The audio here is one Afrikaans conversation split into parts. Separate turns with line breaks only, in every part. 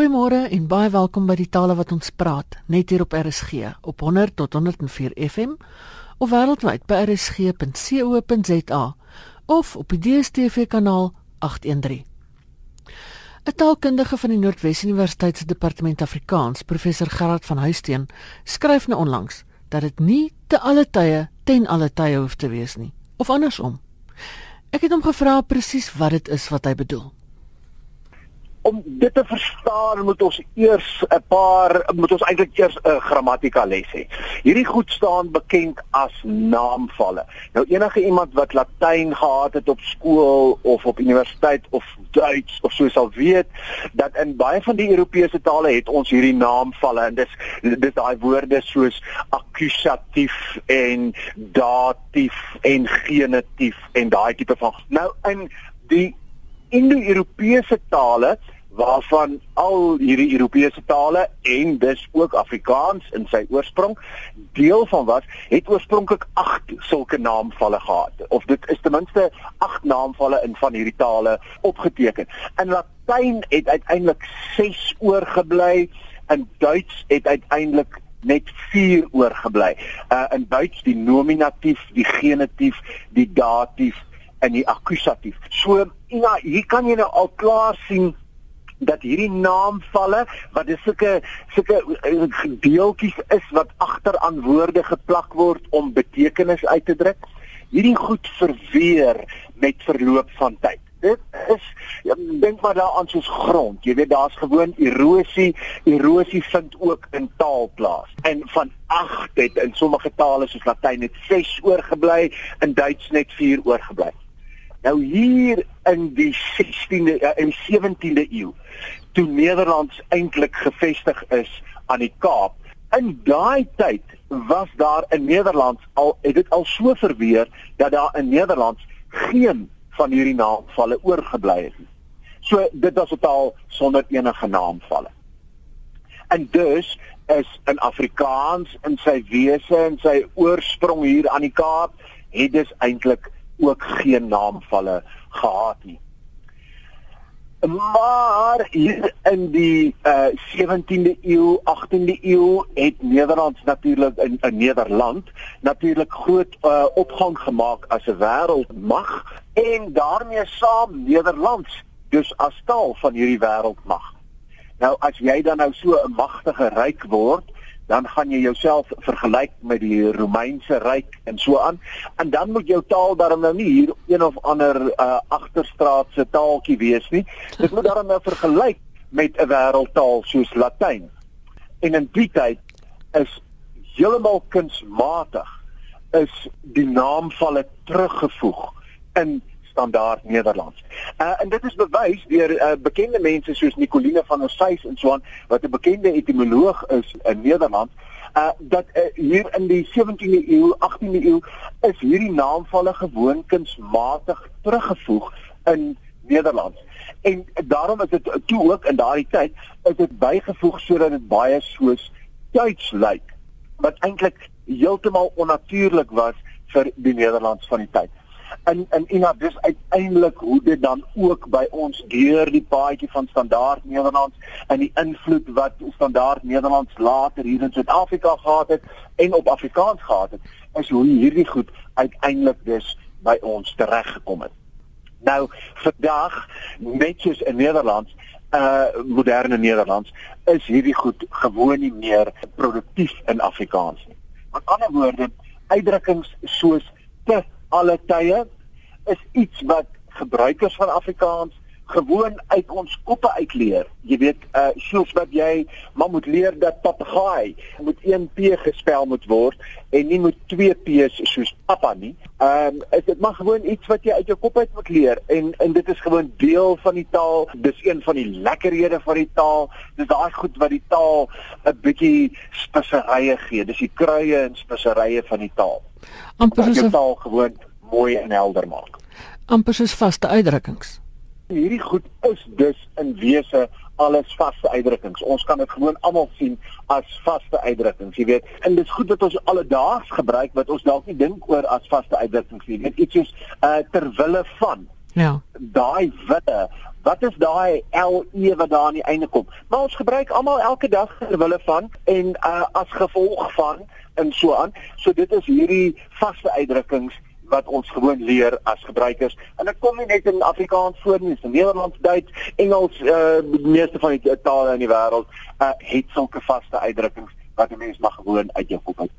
Goeiemôre en baie welkom by die tale wat ons praat, net hier op RSG op 100 tot 104 FM of wêreldwyd by rsg.co.za of op die DStv kanaal 813. 'n Taalkundige van die Noordwes Universiteit se Departement Afrikaans, professor Gerard van Huisteen, skryf nou onlangs dat dit nie te alle tye ten alle tye hoef te wees nie, of andersom. Ek het hom gevra presies wat dit is wat hy bedoel
om dit te verstaan moet ons eers 'n paar moet ons eintlik eers 'n grammatika les hê. Hierdie goed staan bekend as naamvalle. Nou enige iemand wat Latyn gehad het op skool of op universiteit of Duits of so sal weet dat in baie van die Europese tale het ons hierdie naamvalle en dis dis daai woorde soos akkusatief en datief en genitief en daai tipe van nou in die Indo-Europese tale waarvan al hierdie Europese tale en dis ook Afrikaans in sy oorsprong deel van was, het oorspronklik 8 sulke naamvalle gehad. Of dit is ten minste 8 naamvalle in van hierdie tale opgeteken. In Latyn het uiteindelik 6 oorgebly, in Duits het uiteindelik net 4 oorgebly. Uh in Duits die nominatief, die genitief, die datief en die akkusatief. So ja, hier kan jy nou al klaar sien dat hierdie naamvalle wat dis sulke sulke eh, deeltjies is wat agter aan woorde geplak word om betekenis uit te druk. Hierdie goed verweer met verloop van tyd. Dit is ja, dink maar daaraan soos grond. Jy weet daar's gewoon erosie. Erosie vind ook in taal plaas. En van 8 het in sommige tale soos Latyn net 6 oorgebly, in Duits net 4 oorgebly. Nou hier in die 16de ja, en 17de eeu toe Nederlands eintlik gevestig is aan die Kaap. In daai tyd was daar in Nederland al het dit al so verweer dat daar in Nederland geen van hierdie naamvalle oorgebly het nie. So dit was totaal sonder enige naamvalle. En dus is in Afrikaans in sy wese en sy oorsprong hier aan die Kaap het dit eintlik ook geen naamvalle gehad nie. Maar hier in die uh, eh, 17de eeu, 18de eeu het Nederland natuurlik in, in Nederland natuurlik groot uh, opgang gemaak as 'n wêreldmag en daarmee saam Nederlands dus as taal van hierdie wêreldmag. Nou as jy dan nou so 'n magtige ryk word, dan gaan jy jouself vergelyk met die Romeinse ryk en so aan. En dan moet jou taal daarom nou nie hier een of ander uh, agterstraatse taaltjie wees nie. Dit moet daarom nou vergelyk met 'n wêreldtaal soos Latyn. En in die tyd is heeltemal kunsmatig is die naamvalle teruggevoeg in standaard Nederlands. Uh en dit is bewys deur uh, bekende mense soos Nicoline van der Says en so aan wat 'n bekende etimoloog is in Nederland. Uh dat uh, hier in die 17de eeu, 18de eeu is hierdie naamvalle gewoon kunsmatig teruggevoeg in Nederlands. En daarom is dit toe ook in daardie tyd is dit bygevoeg sodat dit baie soos Duits lyk wat eintlik heeltemal onnatuurlik was vir die Nederlands van die tyd in in Ina dis uiteindelik hoe dit dan ook by ons deur die paadjie van standaard Nederlands en die invloed wat standaard Nederlands later hier in Suid-Afrika gehad het en op Afrikaans gehad het is hoe hierdie goed uiteindelik dus by ons tereggekom het. Nou vandag net soos in Nederlands uh moderne Nederlands is hierdie goed gewoon nie meer produktief in Afrikaans nie. Met ander woorde uitdrukkings soos te alle tye is iets wat gebruikers van Afrikaans gewoon uit ons koppe uitleer. Jy weet, uh soos wat jy maar moet leer dat papegaai moet 1 p gespel moet word en nie met 2 p's soos papa nie. Ehm um, is dit maar gewoon iets wat jy uit jou kop uit moet leer en en dit is gewoon deel van die taal. Dis een van die lekkerhede van die taal. Dis daai goed wat die taal 'n bietjie speserye gee. Dis die kruie en speserye van die taal.
Amper
soos 'n taal gewoon mooi en helder maak.
amper soos vaste uitdrukkings.
Hierdie goed is dus in wese alles vaste uitdrukkings. Ons kan dit gewoon almal sien as vaste uitdrukkings, jy weet. En dit is goed dat ons alledaags gebruik wat ons dalk nie dink oor as vaste uitdrukkings nie. Dit iets soos uh ter wille van
Ja.
Daai wille Wat is daai LE wat daar aan die einde kom? Maar ons gebruik almal elke dag terwille van en uh, as gevolg van en so aan. So dit is hierdie vaste uitdrukkings wat ons gewoon leer as gebruikers. En dit kom nie net in Afrikaans voor nie, in Nederlands, Duits, Engels, uh die meeste van die tale in die wêreld uh het sulke vaste uitdrukkings wat 'n mens mag gewoon uit jou kop uit.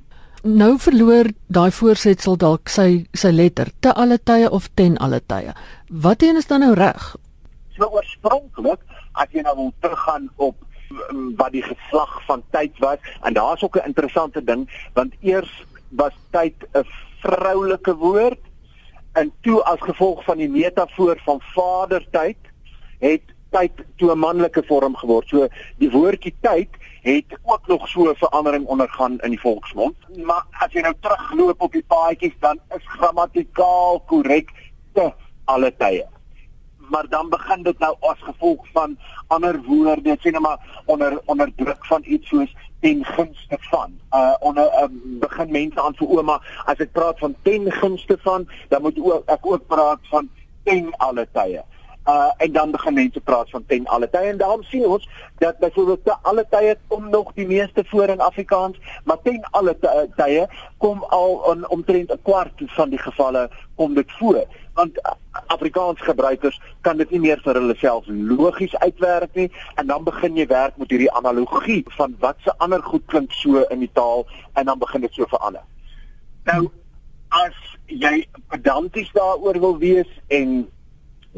Nou verloor daai voorsetsel dalk sy sy letter te alle tye of ten alle tye. Wat een is dan nou reg?
So oorspronklik, as jy nou wil teruggaan op mm, wat die geslag van tyd was en daar's ook 'n interessante ding want eers was tyd 'n vroulike woord en toe as gevolg van die metafoor van vadertyd het tyd toe 'n manlike vorm geword. So die woordjie tyd het ook nog so 'n verandering ondergaan in die volksmond. Maar as jy nou terugloop op die paadjies dan is grammatikaal korrek te alle tye. Maar dan begin dit nou as gevolg van ander woorde, sê net maar onder onder druk van iets soos ten gunste van. Uh onder uh, begin mense aan vir ouma as ek praat van ten gunste van, dan moet ook, ek ook praat van ten alle tye uh en dan begin mense praat van ten alle tye. En daarom sien ons dat byvoorbeeld te alle tye kom nog die meeste voor in Afrikaans maar ten alle tye kom al in omtrent 'n kwart van die gevalle kom dit voor. Want uh, Afrikaans gebruikers kan dit nie meer vir hulle self logies uitwerk nie. En dan begin jy werk met hierdie analogie van wat se ander goed klink so in die taal en dan begin dit so verander nou as jy pedanties daaroor wil wees en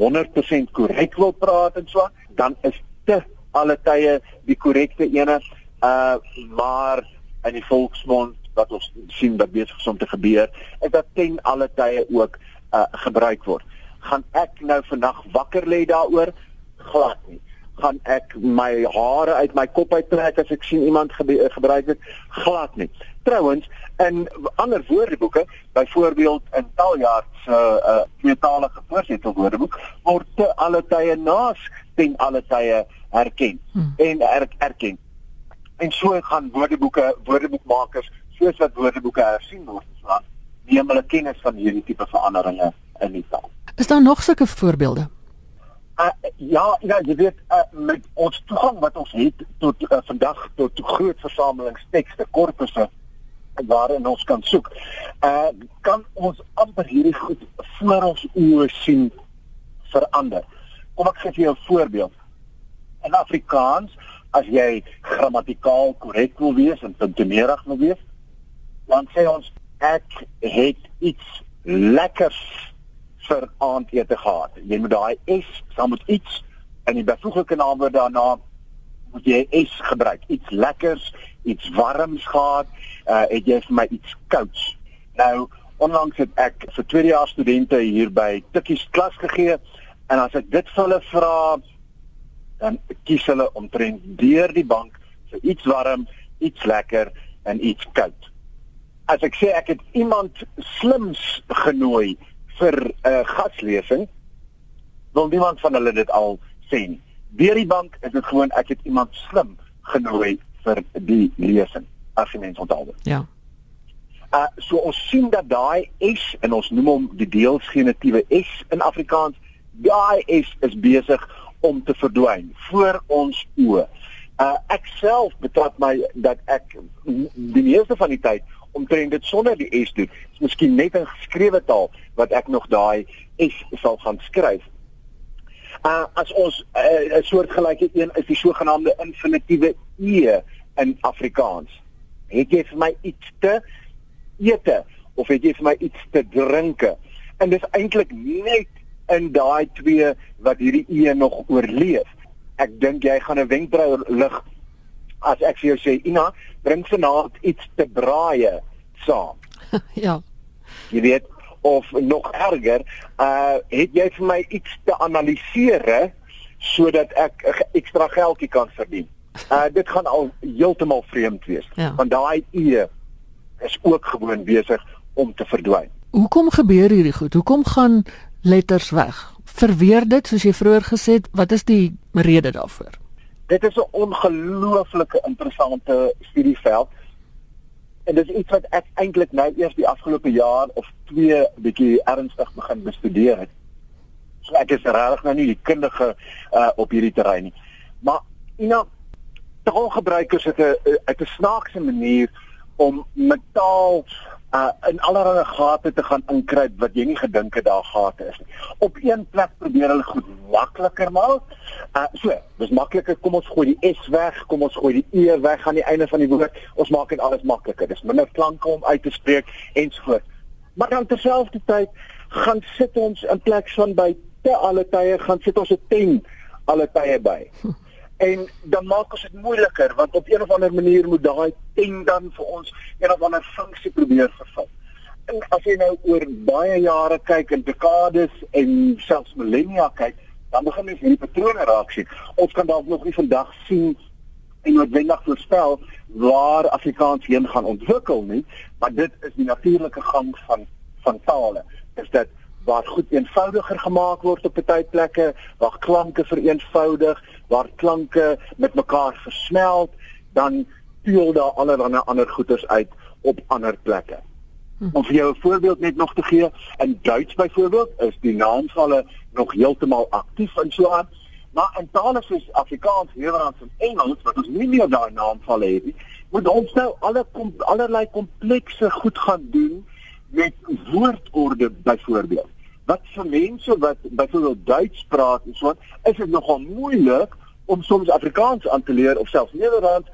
100% korrek wil praat en so, dan is te alle tye die korrekte ene. Uh maar in die volksmond wat ons sien wat besig is om te gebeur, is dat ten alle tye ook uh gebruik word. Gaan ek nou vandag wakker lê daaroor? Glad nie gaan ek my hare uit my kop uittrek as ek sien iemand gebruik dit glad nie. Trouwens in ander woordeboeke, byvoorbeeld in Taljaard se uh, tweetalige voorsitter woordeboek word te alle tye naas ten alle tye herken hmm. en er, erken. En so gaan woordeboeke woordeboekmakers soos wat woordeboeke hersien word, neem hulle kennis van hierdie tipe veranderinge in die taal.
Is daar nog sulke voorbeelde?
Uh, ja, ja, jy weet uh, met ons toegang wat ons het tot uh, vandag tot groot versamelingstekste, korpusse waarin ons kan soek. Uh kan ons amper hierdie goed voor ons oë sien verander. Kom ek gee vir jou 'n voorbeeld. In Afrikaans, as jy grammatikaal korrek wil wees en puntemerig wil wees, dan sê ons ek het iets lekkers vir aandete gehad. Jy moet daai s saam met iets in die byvoeglike naamwoord daarna moet jy s gebruik. Iets lekkers, iets warms gehad, uh het jy vir my iets kouds. Nou onlangs het ek vir tweedejaars studente hier by Tikkies klas gegee en as ek dit vir hulle vra dan kies hulle omtrent deur die bank vir iets warm, iets lekker en iets koud. As ek sê ek het iemand slims genooi vir 'n uh, gaslesing wil niemand van hulle dit al sê nie. Deur die bank is dit gewoon ek het iemand slim genooi vir die lesing as jy mens onthou.
Ja.
Uh so ons sien dat daai S en ons noem hom die deelsgenitiewe S in Afrikaans, daai S is besig om te verdwyn voor ons oë. Uh ek self betrap my dat ek die meeste van die tyd omtrent dit sonder die S doen. Dit is miskien net 'n geskrewe taal wat ek nog daai S sal gaan skryf. Uh as ons 'n uh, soortgelyke een is die sogenaamde infinitiewe e in Afrikaans. Het jy vir my iets te eet of het jy vir my iets te drinke? En dis eintlik net in daai twee wat hierdie e nog oorleef. Ek dink jy gaan 'n wenkbrau lig as ek vir jou sê Ina, bring vanaand iets te braai saam.
ja.
Jy weet of nog erger, uh het jy vir my iets te analiseer sodat ek ekstra geldjie kan verdien. Uh dit gaan al heeltemal vreemd wees.
Ja.
Want daai e is ook gewoon besig om te verdwyn.
Hoekom gebeur hierdie goed? Hoekom gaan letters weg? Verweer dit soos jy vroeër gesê het, wat is die rede daarvoor?
Dit is 'n ongelooflike interessante studieveld. En dit is iets wat ek eintlik nou eers die afgelope jaar of twee bietjie ernstig begin bestudeer het. So ek is regtig nou nie die kundige uh op hierdie terrein nie. Maar know taalgebruikers het 'n 'n snaakse manier om metaal uh in allerlei gate te gaan inkruip wat jy nie gedink het daar gate is nie. Op een plek probeer hulle goed makliker maak. Uh so, dis makliker kom ons gooi die s weg, kom ons gooi die e weg aan die einde van die woord. Ons maak dit alles makliker. Dis minder klanke om uit te spreek ensovoorts. Maar dan terselfdertyd gaan sit ons in plek van by te alle tye gaan sit ons 'n ten alle tye by. en dan maak ons dit moeiliker want op een of ander manier moet daai ten dan vir ons een of ander funksie probeer vervul. En as jy nou oor baie jare kyk en dekades en selfs millennia kyk, dan begin jy hierdie patrone raak sien. Ons kan dalk nog nie vandag sien en noodwendig voorspel waar Afrikaans heen gaan ontwikkel nie, maar dit is die natuurlike gang van van tale. Is dit waar goed eenvoudiger gemaak word op baie plekke, waar klanke vereenvoudig, waar klanke met mekaar versmelt, dan speel daar allerlei ander goeters uit op ander plekke. Hm. Om vir jou 'n voorbeeld net nog te gee, in Duits byvoorbeeld is die naamvalle nog heeltemal aktief en so aan, maar in tale soos Afrikaans, Nederlands en Engels wat ons nie meer daai naamvalle het nie, moet ons nou alle kom, allerlei komplekse goed gaan doen met woordorde byvoorbeeld wat vir mense wat byvoorbeeld Duits praat en so wat, is dit nogal moeilik om soms Afrikaans aan te leer of selfs Nederlands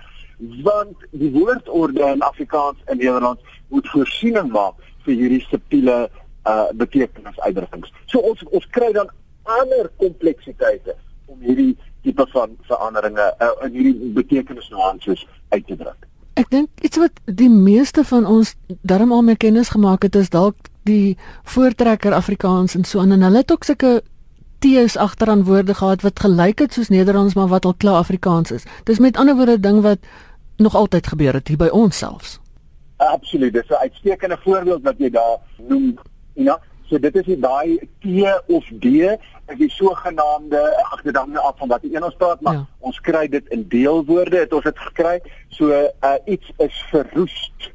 want die woordorde in Afrikaans en Nederlands moet voorsiening maak vir hierdie subtiele uh betekenisuitdrukkings. So ons ons kry dan ander kompleksiteite om hierdie tipe van veranderinge uh, in hierdie betekenisnuances uit te druk.
Ek dink iets wat die meeste van ons darm al mee kennis gemaak het is dalk die voortrekker Afrikaans en so aan en hulle het ook sulke T's agteraan woorde gehad wat gelyk het soos Nederlands maar wat al klaar Afrikaans is. Dis met ander woorde ding wat nog altyd gebeur het hier by ons selfs.
Absoluut, dis 'n uitstekende voorbeeld wat jy daar noem. Ja, so dit is die daai T of D is die sogenaamde ag dit hang af van wat die een ons praat, maar ja. ons kry dit in deelwoorde het ons dit gekry. So uh, iets is verroest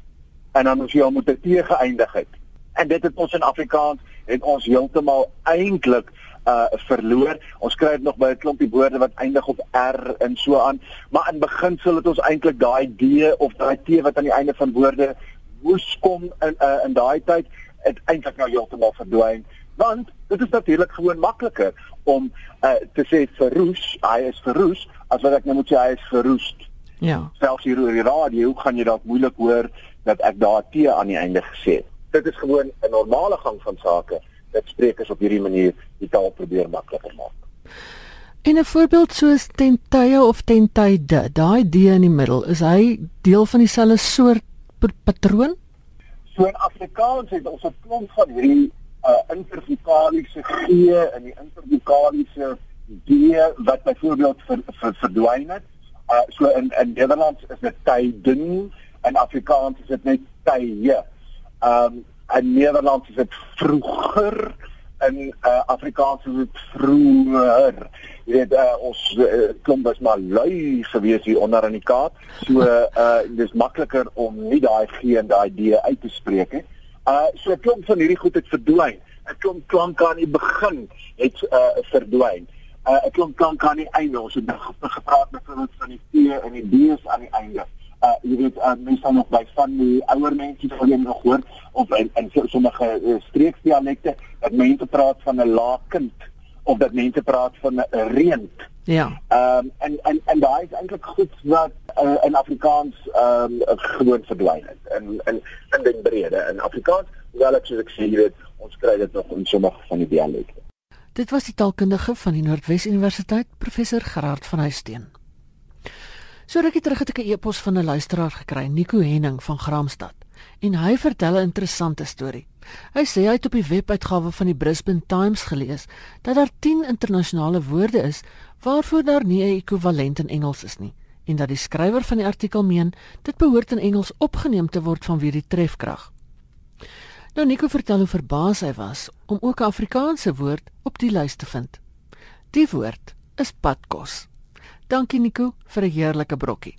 en dan as jy al met 'n T geëindig het en dit het ons in Afrikaans het ons heeltemal eintlik uh verloor. Ons kry dit nog by 'n klompie woorde wat eindig op r en so aan, maar in beginsel het ons eintlik daai d of daai t wat aan die einde van woorde moes kom in uh in daai tyd het eintlik nou heeltemal verdwyn. Want dit is natuurlik gewoon makliker om uh te sê verroes, hy is verroes as wat ek nou moet sê hy is verroest. Ja. Selfs hier oor die radio gaan jy dalk moeilik hoor dat ek daar t aan die einde gesê het dit is gewoon 'n normale gang van sake dat sprekers op hierdie manier die taal probeer makliker maak.
In 'n voorbeeld soos ten tye of ten tyde, daai d in die middel, is hy deel van dieselfde soort patroon?
So in Afrikaans het ons 'n klomp van hierdie uh intervokaliese g en die intervokaliese d wat byvoorbeeld ver, ver, verdwyn het. Uh so in in Nederlands is dit tyden en Afrikaans is dit net tye. Ehm um, in Nederland is dit vroeger in uh, Afrikaans is dit vroeër. Jy weet uh, ons uh, klomp is maar lui gewees hier onder in die Kaap. So uh dis makliker om nie daai G en daai D uit te spreek nie. Uh so klomp van hierdie goed het verdwyn. 'n Klomp klanke aan die begin het uh verdwyn. 'n uh, Klomp klanke aan die einde. Ons het nou gepraat met van die T en die D's aan die einde uh, jy weet uh, mense dan nog by van die ouer mense wat jy nog hoor of in, in sommige uh, streeksdialekte dat mense praat van 'n laakkind of dat mense praat van 'n reënt.
Ja.
Ehm um, en en en daai is eintlik goed wat uh, in Afrikaans ehm um, gewoon verdwyn het. In in in die brede in Afrikaans, wel ek soos ek sê jy weet, ons kry dit nog in sommige van die dialekte.
Dit was die taalkundige van die Noordwes Universiteit, professor Gerard van Huisteen. So rukkie terug het ek 'n e-pos van 'n luisteraar gekry, Nico Henning van Gramstad, en hy vertel 'n interessante storie. Hy sê hy het op die webuitgawe van die Brisbane Times gelees dat daar 10 internasionale woorde is waarvoor daar nie 'n ekwivalent in Engels is nie en dat die skrywer van die artikel meen dit behoort in Engels opgeneem te word vanweë die trefkrag. Nou Nico vertel hoe verbaas hy was om ook 'n Afrikaanse woord op die lys te vind. Die woord is padkos. Dankie Nico vir 'n heerlike brokkie.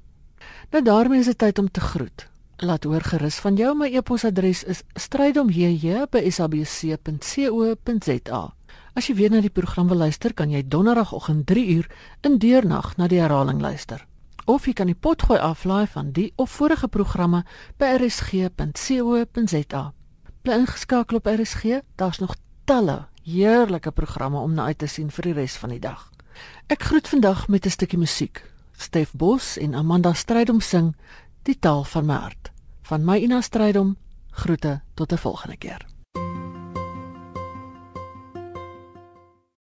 Nou daarmee is dit tyd om te groet. Laat hoor gerus van jou. My e-posadres is strydomjj@sabc.co.za. As jy weer na die program wil luister, kan jy donderdagoggend 3uur in deurnag na die herhaling luister. Of jy kan die potgooi aflaai van die of vorige programme by rsg.co.za. Bly ingeskakel op RSG, daar's nog talle heerlike programme om na uit te sien vir die res van die dag. Ek groet vandag met 'n stukkie musiek. Stef Bos en Amanda Strydom sing Die taal van my hart. Van my Ina Strydom groete tot 'n volgende keer.